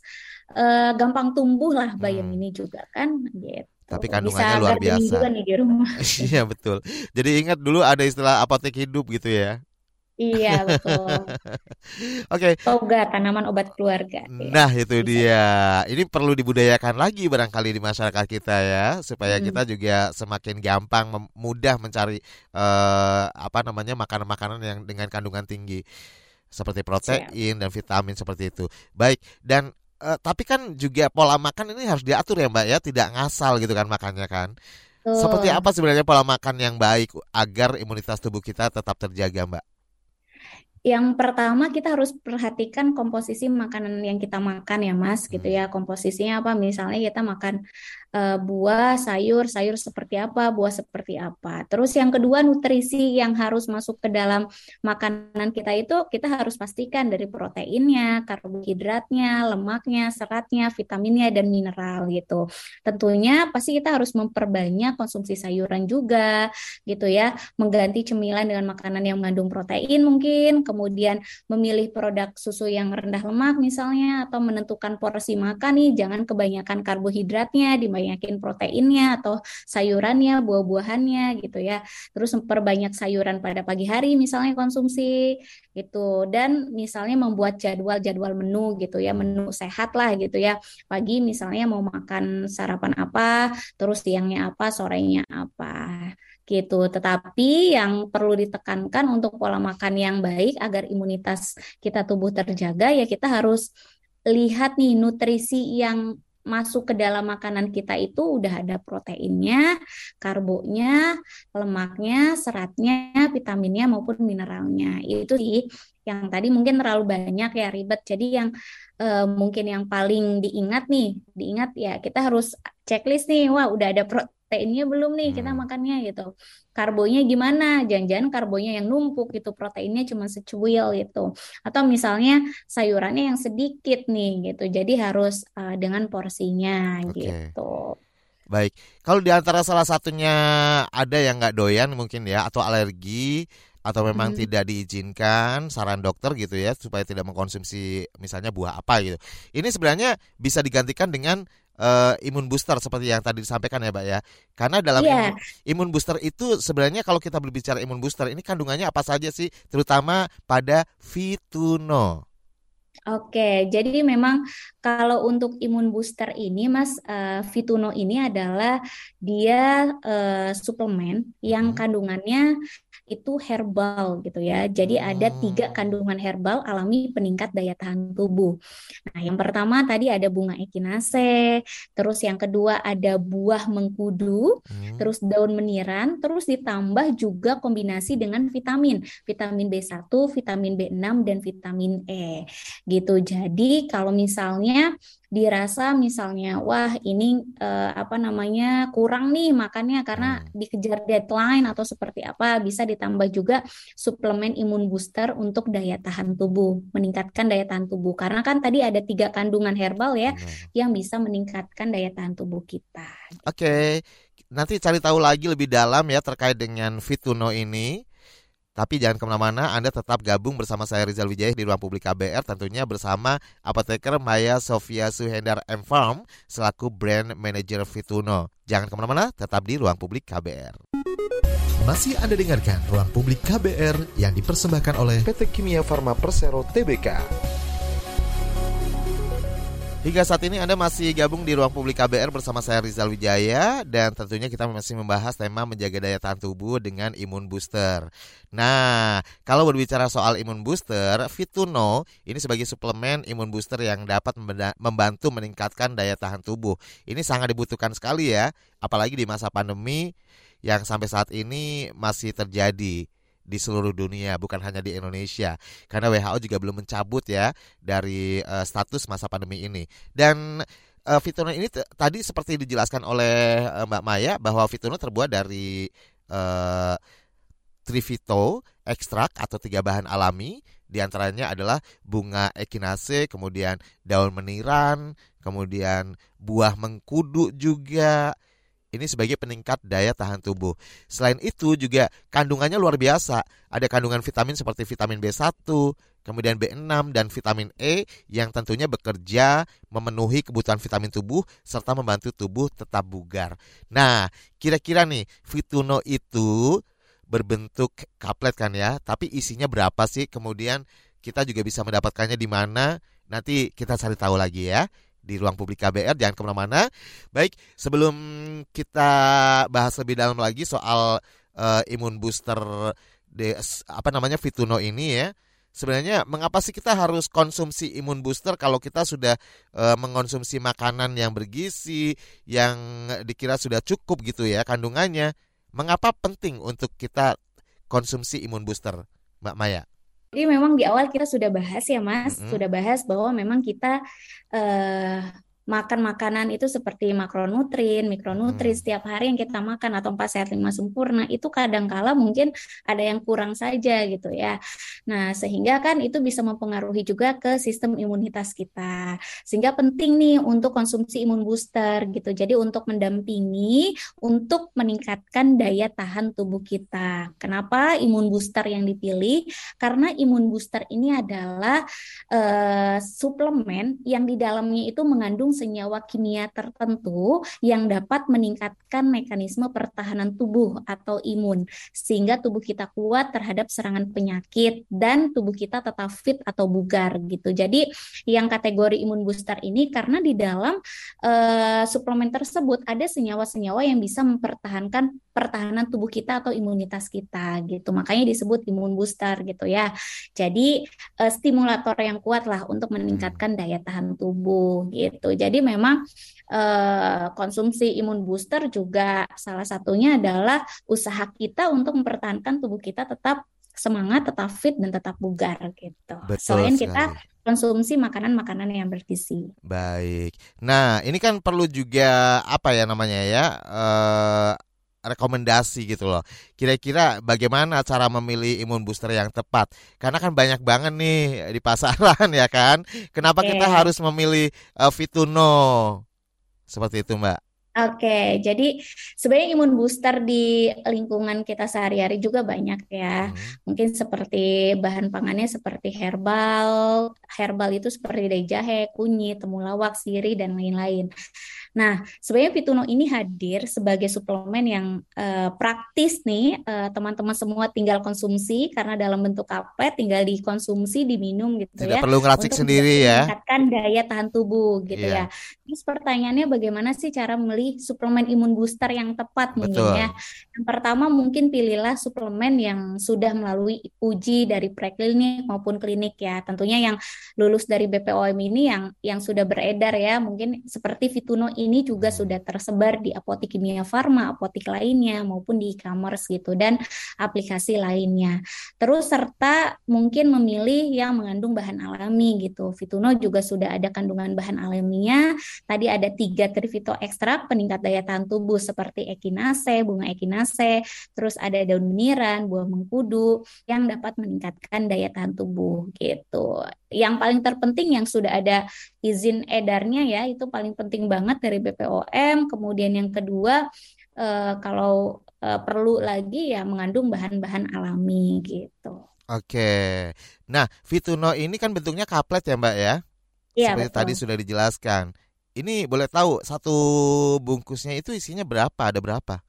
eh, gampang tumbuh lah bayam Hmm. ini juga kan gitu. Tapi Bisa kandungannya luar gardening biasa. juga nih di rumah. Iya, betul. Jadi ingat dulu ada istilah apotek hidup gitu ya. Iya, betul. Oke. Toga, tanaman obat keluarga. ya. Nah, itu dia. Ini perlu dibudayakan lagi barangkali di masyarakat kita ya, supaya Hmm. kita juga semakin gampang mudah mencari eh, apa namanya makanan-makanan yang dengan kandungan tinggi seperti protein dan vitamin seperti itu. Baik, dan eh, tapi kan juga pola makan ini harus diatur ya, Mbak ya, tidak ngasal gitu kan makannya kan. Seperti apa sebenarnya pola makan yang baik agar imunitas tubuh kita tetap terjaga, Mbak? Yang pertama kita harus perhatikan komposisi makanan yang kita makan ya Mas gitu Hmm. ya. Komposisinya apa? Misalnya kita makan uh, buah, sayur, sayur seperti apa, buah seperti apa. Terus yang kedua nutrisi yang harus masuk ke dalam makanan kita itu kita harus pastikan dari proteinnya, karbohidratnya, lemaknya, seratnya, vitaminnya dan mineral gitu. Tentunya pasti kita harus memperbanyak konsumsi sayuran juga gitu ya, mengganti cemilan dengan makanan yang mengandung protein mungkin, kemudian memilih produk susu yang rendah lemak misalnya atau menentukan porsi makan nih jangan kebanyakan karbohidratnya, dibanyakin proteinnya atau sayurannya, buah-buahannya gitu ya. Terus memperbanyak sayuran pada pagi hari misalnya konsumsi gitu dan misalnya membuat jadwal-jadwal menu gitu ya, menu sehat lah gitu ya. Pagi misalnya mau makan sarapan apa, terus siangnya apa, sorenya apa gitu. Tetapi yang perlu ditekankan untuk pola makan yang baik agar imunitas kita tubuh terjaga ya kita harus lihat nih nutrisi yang masuk ke dalam makanan kita itu udah ada proteinnya, karbonya, lemaknya, seratnya, vitaminnya maupun mineralnya. Itu sih yang tadi mungkin terlalu banyak ya ribet. Jadi yang uh, mungkin yang paling diingat nih, diingat ya kita harus checklist nih. Wah, udah ada pro proteinnya belum nih kita hmm. makannya gitu. Karbonya gimana? Jangan-jangan karbonya yang numpuk gitu, proteinnya cuma secuil gitu. Atau misalnya sayurannya yang sedikit nih gitu. Jadi harus uh, dengan porsinya okay. gitu. Baik, kalau di antara salah satunya ada yang nggak doyan mungkin ya atau alergi atau memang hmm. tidak diizinkan saran dokter gitu ya supaya tidak mengkonsumsi misalnya buah apa gitu. Ini sebenarnya bisa digantikan dengan uh, imun booster seperti yang tadi disampaikan ya, Mbak ya. Karena dalam yeah. imun, imun booster itu sebenarnya kalau kita berbicara imun booster ini kandungannya apa saja sih, terutama pada fituno. Oke, jadi memang kalau untuk imun booster ini, Mas, uh, Fituno ini adalah dia uh, suplemen yang hmm. kandungannya itu herbal gitu ya. Jadi ada tiga oh. kandungan herbal alami peningkat daya tahan tubuh. Nah, yang pertama tadi ada bunga ekinase, terus yang kedua ada buah mengkudu, hmm. terus daun meniran, terus ditambah juga kombinasi dengan vitamin, vitamin B1, vitamin B6 dan vitamin E. Gitu. Jadi kalau misalnya dirasa misalnya wah ini uh, apa namanya kurang nih makannya karena hmm. dikejar deadline atau seperti apa bisa ditambah juga suplemen imun booster untuk daya tahan tubuh meningkatkan daya tahan tubuh karena kan tadi ada tiga kandungan herbal ya hmm. yang bisa meningkatkan daya tahan tubuh kita. Oke, okay. nanti cari tahu lagi lebih dalam ya terkait dengan Fituno ini. Tapi jangan ke mana-mana, Anda tetap gabung bersama saya Rizal Wijaya di ruang publik KBR tentunya bersama apoteker Maya Sofia Suhendar M Farm selaku brand manager Fituno. Jangan ke mana-mana, tetap di ruang publik KBR. Masih Anda dengarkan ruang publik KBR yang dipersembahkan oleh PT Kimia Farma Persero Tbk. Hingga saat ini Anda masih gabung di ruang publik KBR bersama saya Rizal Wijaya dan tentunya kita masih membahas tema menjaga daya tahan tubuh dengan imun booster. Nah, kalau berbicara soal imun booster, Fituno ini sebagai suplemen imun booster yang dapat membantu meningkatkan daya tahan tubuh. Ini sangat dibutuhkan sekali ya, apalagi di masa pandemi yang sampai saat ini masih terjadi di seluruh dunia bukan hanya di Indonesia. Karena WHO juga belum mencabut ya dari uh, status masa pandemi ini. Dan uh, Fituno ini tadi seperti dijelaskan oleh uh, Mbak Maya bahwa Fituno terbuat dari uh, Trivito ekstrak atau tiga bahan alami. Di antaranya adalah bunga ekinase kemudian daun meniran kemudian buah mengkudu juga ini sebagai peningkat daya tahan tubuh. Selain itu juga kandungannya luar biasa. Ada kandungan vitamin seperti vitamin B1, kemudian B6 dan vitamin E yang tentunya bekerja memenuhi kebutuhan vitamin tubuh serta membantu tubuh tetap bugar. Nah, kira-kira nih Fituno itu berbentuk kaplet kan ya, tapi isinya berapa sih? Kemudian kita juga bisa mendapatkannya di mana? Nanti kita cari tahu lagi ya di ruang publik KBR jangan ke mana-mana. Baik, sebelum kita bahas lebih dalam lagi soal uh, imun booster de, apa namanya Fituno ini ya. Sebenarnya mengapa sih kita harus konsumsi imun booster kalau kita sudah uh, mengonsumsi makanan yang bergizi, yang dikira sudah cukup gitu ya kandungannya? Mengapa penting untuk kita konsumsi imun booster, Mbak Maya? Jadi memang di awal kita sudah bahas ya Mas, mm -hmm. sudah bahas bahwa memang kita uh, makan makanan itu seperti makronutrien, mikronutrien Hmm. setiap hari yang kita makan atau empat sehat lima sempurna itu kadangkala mungkin ada yang kurang saja gitu ya. Nah, sehingga kan itu bisa mempengaruhi juga ke sistem imunitas kita. Sehingga penting nih untuk konsumsi imun booster gitu. Jadi untuk mendampingi untuk meningkatkan daya tahan tubuh kita. Kenapa imun booster yang dipilih? Karena imun booster ini adalah eh, suplemen yang di dalamnya itu mengandung senyawa kimia tertentu yang dapat meningkatkan mekanisme pertahanan tubuh atau imun sehingga tubuh kita kuat terhadap serangan penyakit dan tubuh kita tetap fit atau bugar gitu. Jadi yang kategori imun booster ini karena di dalam eh, suplemen tersebut ada senyawa-senyawa yang bisa mempertahankan pertahanan tubuh kita atau imunitas kita gitu. Makanya disebut imun booster gitu ya. Jadi eh, stimulator yang kuat lah untuk meningkatkan daya tahan tubuh gitu. Jadi memang eh, konsumsi imun booster juga salah satunya adalah usaha kita untuk mempertahankan tubuh kita tetap semangat, tetap fit dan tetap bugar gitu. Betul Selain kita sekali. konsumsi makanan-makanan yang bergizi. Baik. Nah, ini kan perlu juga apa ya namanya ya? eh rekomendasi gitu loh. Kira-kira bagaimana cara memilih imun booster yang tepat? Karena kan banyak banget nih di pasaran ya kan. Kenapa Oke. kita harus memilih eh, Vituno? Seperti itu, Mbak. Oke, jadi sebenarnya imun booster di lingkungan kita sehari-hari juga banyak ya. Hmm. Mungkin seperti bahan pangannya seperti herbal, herbal itu seperti dari jahe, kunyit, temulawak, sirih, dan lain-lain. Nah, sebenarnya Vituno ini hadir sebagai suplemen yang eh, praktis nih, eh, teman-teman semua tinggal konsumsi karena dalam bentuk kaplet tinggal dikonsumsi, diminum gitu Tidak ya, perlu ngeracik sendiri ya. meningkatkan daya tahan tubuh gitu Iya. ya. Terus pertanyaannya bagaimana sih cara memilih suplemen imun booster yang tepat mungkin Betul. ya? Yang pertama mungkin pilihlah suplemen yang sudah melalui uji dari preklinik maupun klinik ya. Tentunya yang lulus dari BPOM ini yang yang sudah beredar ya. Mungkin seperti Vituno ini juga Hmm. sudah tersebar di apotik kimia farma, apotik lainnya maupun di e-commerce gitu dan aplikasi lainnya. Terus serta mungkin memilih yang mengandung bahan alami gitu. Vituno juga sudah ada kandungan bahan alaminya. Tadi ada tiga trifito ekstrak peningkat daya tahan tubuh seperti echinacea, bunga echinacea, terus ada daun meniran, buah mengkudu yang dapat meningkatkan daya tahan tubuh gitu. Yang paling terpenting yang sudah ada izin edarnya ya, itu paling penting banget dari BPOM. Kemudian yang kedua eh, kalau eh, perlu lagi ya mengandung bahan-bahan alami gitu. Oke. Nah, Vituno ini kan bentuknya kaplet ya, Mbak ya? Iya, Seperti betul. tadi sudah dijelaskan. Ini boleh tahu satu bungkusnya itu isinya berapa? Ada berapa?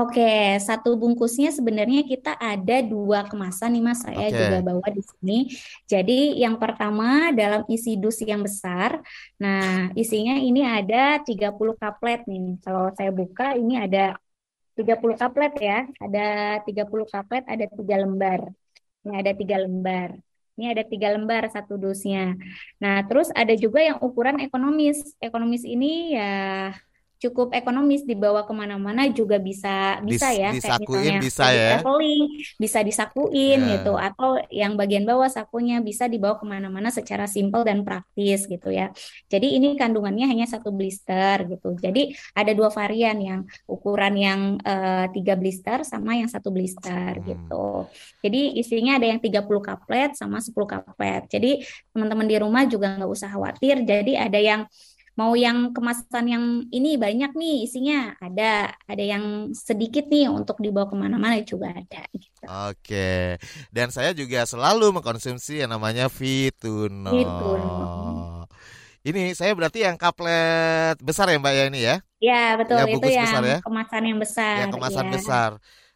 Oke, satu bungkusnya sebenarnya kita ada dua kemasan nih Mas, saya Oke. juga bawa di sini. Jadi yang pertama dalam isi dus yang besar. Nah, isinya ini ada 30 kaplet nih. Kalau saya buka ini ada 30 kaplet ya. Ada 30 kaplet, ada tiga lembar. Ini ada tiga lembar. Ini ada tiga lembar satu dusnya. Nah, terus ada juga yang ukuran ekonomis. Ekonomis ini ya cukup ekonomis dibawa ke mana-mana juga bisa bisa Dis- ya kayak misalnya bisa ya? traveling bisa disakuin Ya. gitu atau yang bagian bawah sakunya bisa dibawa ke mana-mana secara simpel dan praktis gitu ya jadi ini kandungannya hanya satu blister gitu jadi ada dua varian yang ukuran yang eh, tiga blister sama yang satu blister Hmm. gitu jadi isinya ada yang 30 kaplet sama 10 kaplet jadi teman-teman di rumah juga nggak usah khawatir jadi ada yang Mau yang kemasan yang ini banyak nih isinya ada, ada yang sedikit nih untuk dibawa ke mana-mana juga ada. Gitu. Oke. Dan saya juga selalu mengkonsumsi yang namanya Vituno. Vituno. Ini saya berarti yang kaplet besar ya Mbak ya ini ya? Ya betul Yang itu yang besar ya? kemasan yang besar. Yang kemasan ya. besar.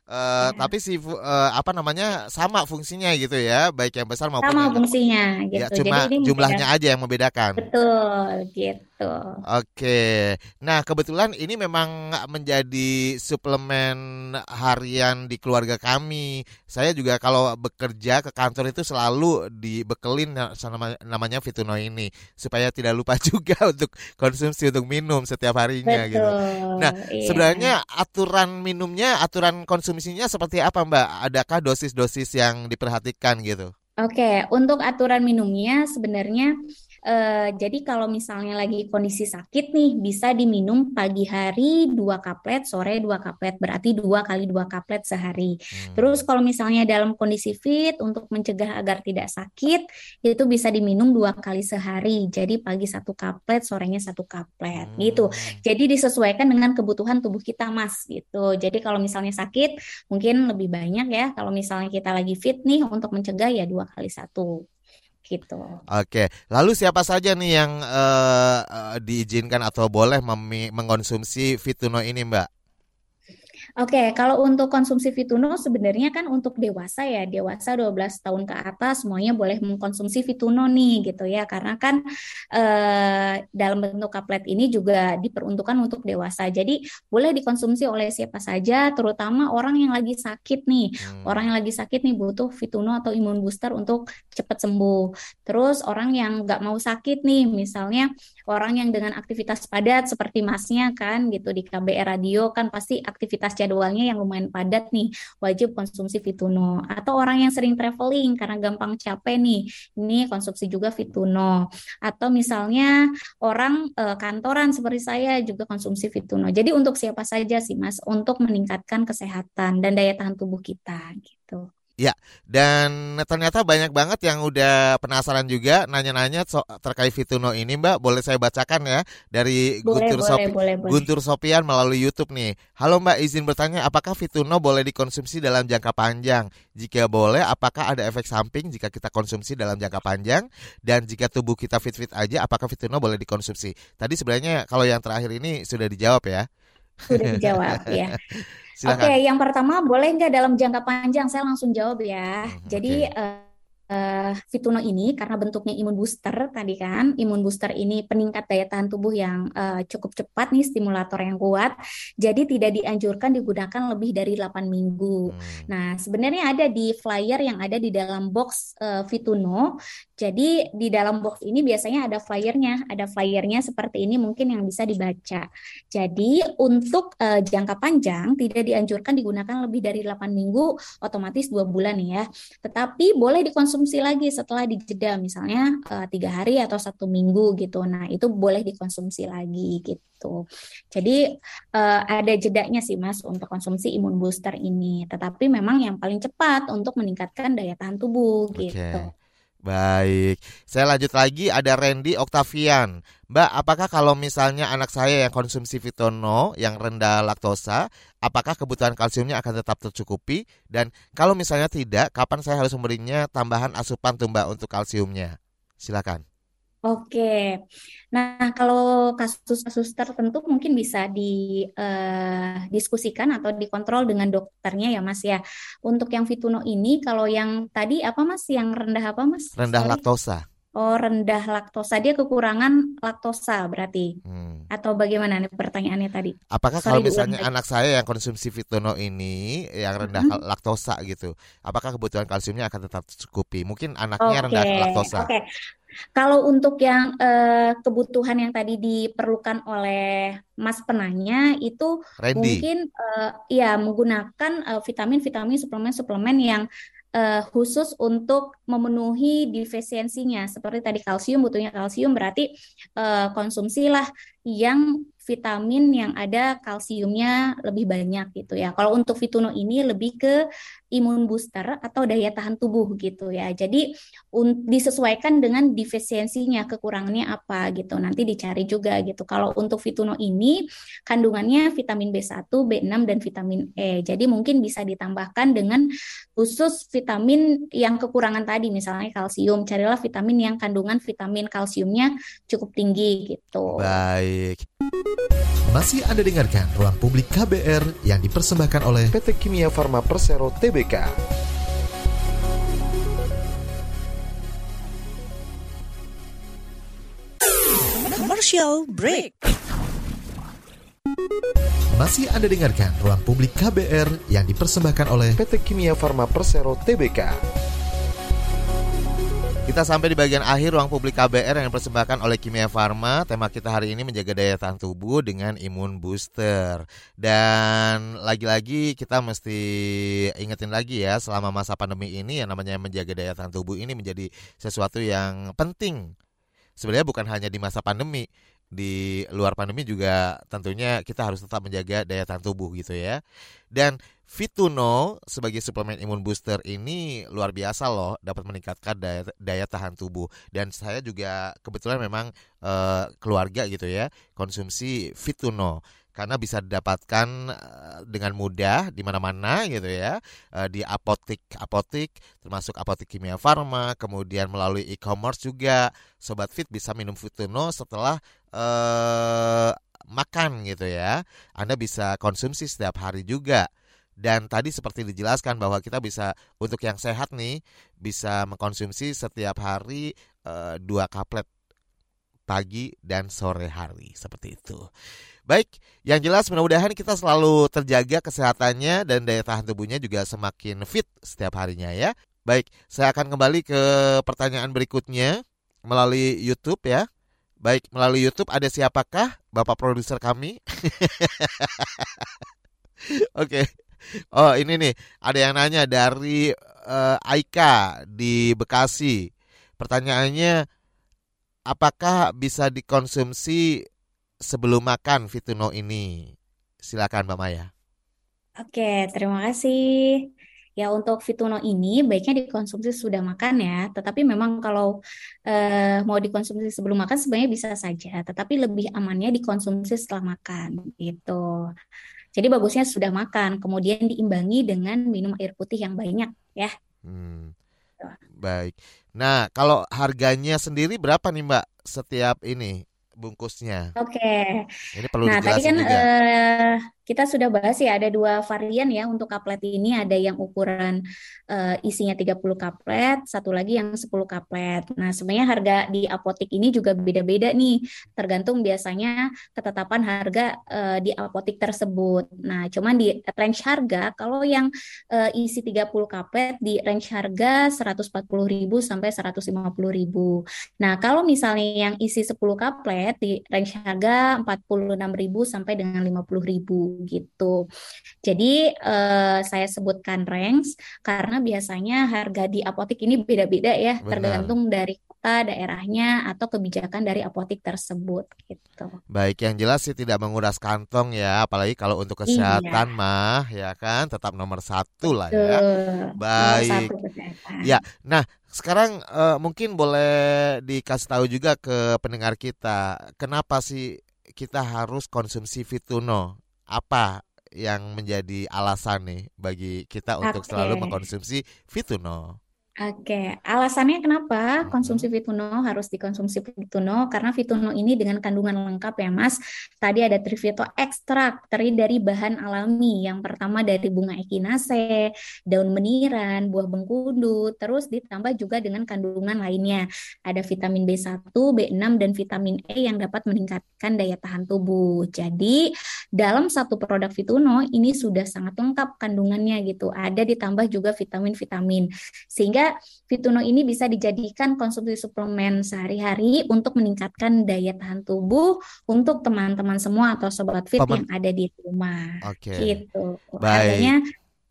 Eh, Ya. Tapi si eh, apa namanya sama fungsinya gitu ya, baik yang besar maupun Sama yang fungsinya ya gitu. cuma Jadi ini jumlahnya membedakan. aja yang membedakan. Betul gitu. Oke, nah kebetulan ini memang menjadi suplemen harian di keluarga kami. Saya juga kalau bekerja ke kantor itu selalu dibekelin namanya Vituno ini supaya tidak lupa juga untuk konsumsi untuk minum setiap harinya gitu. Betul. Nah, iya. sebenarnya aturan minumnya, aturan konsumsinya seperti apa, Mbak? Adakah dosis-dosis yang diperhatikan gitu? Oke, untuk aturan minumnya sebenarnya Uh, jadi kalau misalnya lagi kondisi sakit nih, bisa diminum pagi hari dua kaplet, sore dua kaplet, berarti dua kali dua kaplet sehari. Hmm. Terus kalau misalnya dalam kondisi fit untuk mencegah agar tidak sakit, itu bisa diminum dua kali sehari. Jadi pagi satu kaplet, sorenya satu kaplet, hmm. gitu. Jadi disesuaikan dengan kebutuhan tubuh kita, mas, gitu. Jadi kalau misalnya sakit, mungkin lebih banyak ya. Kalau misalnya kita lagi fit nih untuk mencegah ya dua kali satu gitu. Oke, lalu siapa saja nih yang uh, diizinkan atau boleh mengkonsumsi Fituno ini, Mbak? Oke, kalau untuk konsumsi Fituno sebenarnya kan untuk dewasa ya, dewasa 12 tahun ke atas semuanya boleh mengkonsumsi Fituno nih gitu ya. Karena kan eh, dalam bentuk kaplet ini juga diperuntukkan untuk dewasa. Jadi boleh dikonsumsi oleh siapa saja, terutama orang yang lagi sakit nih. Hmm. Orang yang lagi sakit nih butuh Fituno atau imun booster untuk cepat sembuh. Terus orang yang nggak mau sakit nih, misalnya orang yang dengan aktivitas padat seperti masnya kan gitu di KBR Radio kan pasti aktivitas jadwalnya yang lumayan padat nih, wajib konsumsi Fituno. Atau orang yang sering traveling karena gampang capek nih, ini konsumsi juga Fituno. Atau misalnya orang e, kantoran seperti saya juga konsumsi Fituno. Jadi untuk siapa saja sih Mas, untuk meningkatkan kesehatan dan daya tahan tubuh kita gitu. Ya, dan ternyata banyak banget yang udah penasaran juga nanya-nanya so terkait Fituno ini, Mbak. Boleh saya bacakan ya dari boleh, Guntur, boleh, Sopi boleh, boleh. Guntur Sopian melalui YouTube nih. Halo Mbak, izin bertanya, apakah Fituno boleh dikonsumsi dalam jangka panjang? Jika boleh, apakah ada efek samping jika kita konsumsi dalam jangka panjang? Dan jika tubuh kita fit-fit aja, apakah Fituno boleh dikonsumsi? Tadi sebenarnya kalau yang terakhir ini sudah dijawab ya. Sudah dijawab ya. Oke, okay, yang pertama boleh nggak dalam jangka panjang? Saya langsung jawab ya. Hmm, Jadi okay. uh, uh, Fituno ini karena bentuknya imun booster tadi kan, imun booster ini peningkat daya tahan tubuh yang uh, cukup cepat nih, stimulator yang kuat. Jadi tidak dianjurkan digunakan lebih dari 8 minggu. Hmm. Nah, sebenarnya ada di flyer yang ada di dalam box uh, Fituno. Jadi di dalam box ini biasanya ada flyernya, ada flyernya seperti ini mungkin yang bisa dibaca. Jadi untuk uh, jangka panjang tidak dianjurkan digunakan lebih dari 8 minggu, otomatis dua bulan ya. Tetapi boleh dikonsumsi dikonsumsi lagi setelah dijeda misalnya uh, tiga hari atau satu minggu gitu. Nah itu boleh dikonsumsi lagi gitu. Jadi uh, ada jedanya sih mas untuk konsumsi imun booster ini. Tetapi memang yang paling cepat untuk meningkatkan daya tahan tubuh okay. gitu. Baik, saya lanjut lagi ada Randy Octavian. Mbak, apakah kalau misalnya anak saya yang konsumsi Vitono yang rendah laktosa, apakah kebutuhan kalsiumnya akan tetap tercukupi? Dan kalau misalnya tidak, kapan saya harus memberinya tambahan asupan tuh Mbak untuk kalsiumnya? Silakan. Oke, nah kalau kasus-kasus tertentu mungkin bisa didiskusikan eh, atau dikontrol dengan dokternya ya Mas ya. Untuk yang Fituno ini, kalau yang tadi apa Mas? Yang rendah apa Mas? Rendah Sorry. laktosa. Oh, rendah laktosa. Dia kekurangan laktosa berarti. Hmm. Atau bagaimana nih pertanyaannya tadi? Apakah Sorry, kalau misalnya anak saya yang konsumsi Fituno ini yang rendah hmm. laktosa gitu, apakah kebutuhan kalsiumnya akan tetap tercukupi? Mungkin anaknya okay. rendah laktosa. Oke. Okay. Kalau untuk yang uh, kebutuhan yang tadi diperlukan oleh Mas penanya itu Randy. mungkin uh, ya menggunakan vitamin-vitamin suplemen-suplemen yang uh, khusus untuk memenuhi defisiensinya. Seperti tadi kalsium butuhnya kalsium berarti uh, konsumsilah yang vitamin yang ada kalsiumnya lebih banyak gitu ya. Kalau untuk Fituno ini lebih ke imun booster atau daya tahan tubuh gitu ya. Jadi disesuaikan dengan defisiensinya, kekurangannya apa gitu. Nanti dicari juga gitu. Kalau untuk Fituno ini kandungannya vitamin B1, B6 dan vitamin E. Jadi mungkin bisa ditambahkan dengan khusus vitamin yang kekurangan tadi misalnya kalsium. Carilah vitamin yang kandungan vitamin kalsiumnya cukup tinggi gitu. Baik. Masih Anda dengarkan Ruang Publik KBR yang dipersembahkan oleh PT Kimia Farma Persero Tbk. Commercial break. Masih Anda dengarkan Ruang Publik KBR yang dipersembahkan oleh PT Kimia Farma Persero Tbk. Kita sampai di bagian akhir ruang publik KBR yang dipersembahkan oleh Kimia Farma. Tema kita hari ini menjaga daya tahan tubuh dengan imun booster. Dan lagi-lagi kita mesti ingetin lagi ya selama masa pandemi ini yang namanya menjaga daya tahan tubuh ini menjadi sesuatu yang penting sebenarnya bukan hanya di masa pandemi, di luar pandemi juga tentunya kita harus tetap menjaga daya tahan tubuh gitu ya. Dan Fituno sebagai suplemen imun booster ini luar biasa loh, dapat meningkatkan daya, daya tahan tubuh. Dan saya juga kebetulan memang uh, keluarga gitu ya, konsumsi Fituno karena bisa didapatkan eh, dengan mudah di mana-mana gitu ya eh, di apotik apotik termasuk apotik kimia farma kemudian melalui e-commerce juga. Sobat fit bisa minum Fituno setelah uh, makan gitu ya. Anda bisa konsumsi setiap hari juga dan tadi seperti dijelaskan bahwa kita bisa untuk yang sehat nih bisa mengkonsumsi setiap hari uh, dua kaplet pagi dan sore hari seperti itu. Baik, yang jelas mudah-mudahan kita selalu terjaga kesehatannya dan daya tahan tubuhnya juga semakin fit setiap harinya ya. Baik, saya akan kembali ke pertanyaan berikutnya melalui YouTube ya. Baik, melalui YouTube ada siapakah Bapak produser kami? Oke. Okay. Oh, ini nih, ada yang nanya dari uh, Aika di Bekasi. Pertanyaannya apakah bisa dikonsumsi sebelum makan Fituno ini? Silakan Mbak Maya. Oke, terima kasih. Ya untuk fituno ini baiknya dikonsumsi sudah makan ya, tetapi memang kalau eh, mau dikonsumsi sebelum makan sebenarnya bisa saja, tetapi lebih amannya dikonsumsi setelah makan gitu. Jadi bagusnya sudah makan, kemudian diimbangi dengan minum air putih yang banyak ya. Hmm. Baik. Nah, kalau harganya sendiri berapa nih Mbak setiap ini bungkusnya? Oke. Okay. Ini perlu nah, tadi kan juga. Uh, kita sudah bahas ya ada dua varian ya untuk kaplet ini ada yang ukuran uh, isinya 30 kaplet, satu lagi yang 10 kaplet. Nah, sebenarnya harga di apotik ini juga beda-beda nih, tergantung biasanya ketetapan harga uh, di apotik tersebut. Nah, cuman di range harga kalau yang uh, isi 30 kaplet di range harga 140.000 sampai 150.000. Nah, kalau misalnya yang isi 10 kaplet di range harga 46.000 sampai dengan 50.000 gitu. Jadi uh, saya sebutkan ranks karena biasanya harga di apotik ini beda-beda ya, Benar. tergantung dari kota, daerahnya atau kebijakan dari apotik tersebut gitu. Baik, yang jelas sih tidak menguras kantong ya, apalagi kalau untuk iya. kesehatan iya. mah ya kan tetap nomor satu lah ya. Baik. Ya, nah sekarang uh, mungkin boleh dikasih tahu juga ke pendengar kita, kenapa sih kita harus konsumsi Fituno? Apa yang menjadi alasan nih bagi kita untuk okay. selalu mengkonsumsi Fituno? Oke, alasannya kenapa konsumsi Fituno harus dikonsumsi Fituno? Karena Fituno ini dengan kandungan lengkap ya Mas. Tadi ada Trivito ekstrak terdiri dari bahan alami. Yang pertama dari bunga echinacea, daun meniran, buah bengkudu, terus ditambah juga dengan kandungan lainnya. Ada vitamin B1, B6, dan vitamin E yang dapat meningkatkan daya tahan tubuh. Jadi dalam satu produk Fituno ini sudah sangat lengkap kandungannya gitu. Ada ditambah juga vitamin-vitamin. Sehingga Fituno ini bisa dijadikan konsumsi suplemen sehari-hari untuk meningkatkan daya tahan tubuh untuk teman-teman semua atau sobat fit Paman. yang ada di rumah. Oke. Okay. Gitu. Harganya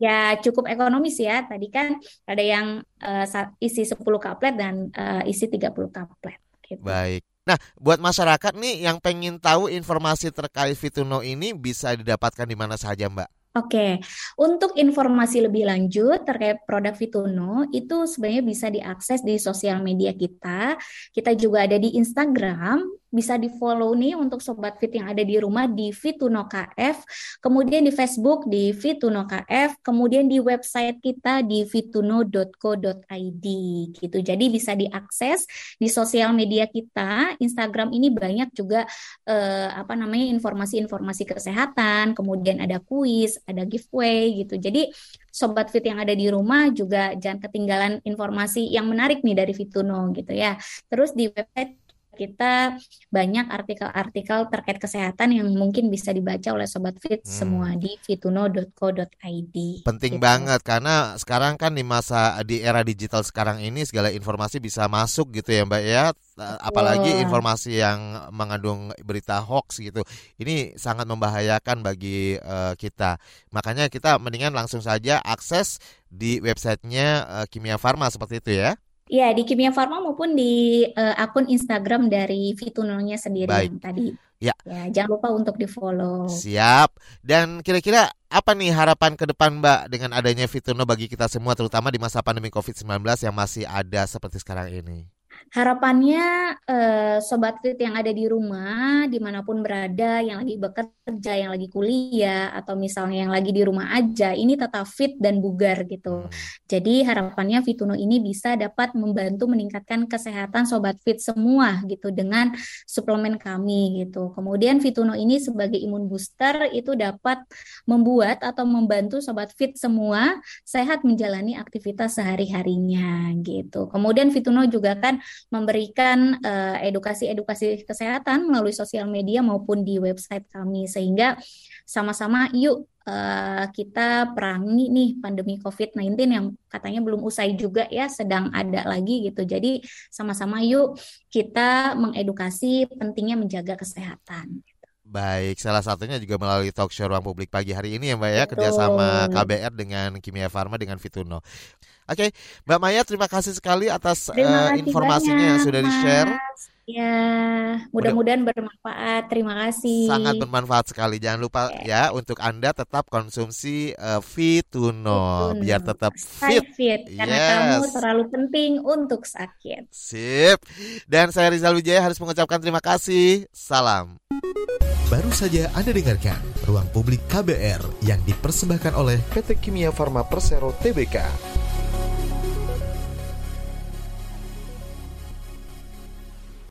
ya cukup ekonomis ya. Tadi kan ada yang uh, isi 10 kaplet dan uh, isi 30 kaplet. Gitu. Baik. Nah, buat masyarakat nih yang pengen tahu informasi terkait Fituno ini bisa didapatkan di mana saja, Mbak? Oke, untuk informasi lebih lanjut terkait produk Fituno itu sebenarnya bisa diakses di sosial media kita. Kita juga ada di Instagram bisa di follow nih untuk sobat fit yang ada di rumah di Fituno KF, kemudian di Facebook di Fituno KF, kemudian di website kita di fituno.co.id gitu. Jadi bisa diakses di sosial media kita, Instagram ini banyak juga eh, apa namanya informasi-informasi kesehatan, kemudian ada kuis, ada giveaway gitu. Jadi sobat fit yang ada di rumah juga jangan ketinggalan informasi yang menarik nih dari Fituno gitu ya. Terus di website kita banyak artikel-artikel terkait kesehatan yang mungkin bisa dibaca oleh sobat fit hmm. semua di fituno.co.id. Penting gitu. banget karena sekarang kan di masa di era digital sekarang ini segala informasi bisa masuk gitu ya Mbak ya. Apalagi informasi yang mengandung berita hoax gitu. Ini sangat membahayakan bagi uh, kita. Makanya kita mendingan langsung saja akses di websitenya uh, Kimia Farma seperti itu ya. Ya, di Kimia Farma maupun di uh, akun Instagram dari Fitunonya sendiri Baik. yang tadi. Ya. Ya, jangan lupa untuk di-follow. Siap. Dan kira-kira apa nih harapan ke depan Mbak dengan adanya Fituno bagi kita semua terutama di masa pandemi COVID-19 yang masih ada seperti sekarang ini? Harapannya eh, sobat fit yang ada di rumah, di mana pun berada, yang lagi bekerja, yang lagi kuliah, atau misalnya yang lagi di rumah aja, ini tetap fit dan bugar gitu. Jadi harapannya Fituno ini bisa dapat membantu meningkatkan kesehatan sobat fit semua gitu dengan suplemen kami gitu. Kemudian Fituno ini sebagai imun booster itu dapat membuat atau membantu sobat fit semua sehat menjalani aktivitas sehari-harinya gitu. Kemudian Fituno juga kan memberikan eh, edukasi-edukasi kesehatan melalui sosial media maupun di website kami sehingga sama-sama yuk eh, kita perangi nih pandemi COVID-19 yang katanya belum usai juga ya sedang ada lagi gitu. Jadi sama-sama yuk kita mengedukasi pentingnya menjaga kesehatan. Baik, salah satunya juga melalui talk show ruang publik pagi hari ini ya Mbak ya Betul. kerjasama KBR dengan Kimia Farma dengan Fituno. Oke, Mbak Maya terima kasih sekali atas Terima kasih informasinya banyak, yang sudah di-share. Mas. Ya, mudah-mudahan bermanfaat. Terima kasih. Sangat bermanfaat sekali. Jangan lupa ya untuk Anda tetap konsumsi eh, Fituno biar tetap Stay fit. fit karena Yes. kamu terlalu penting untuk sakit. Sip. Dan saya Rizal Wijaya harus mengucapkan terima kasih. Salam. Baru saja Anda dengarkan Ruang Publik KBR yang dipersembahkan oleh PT Kimia Farma Persero Tbk.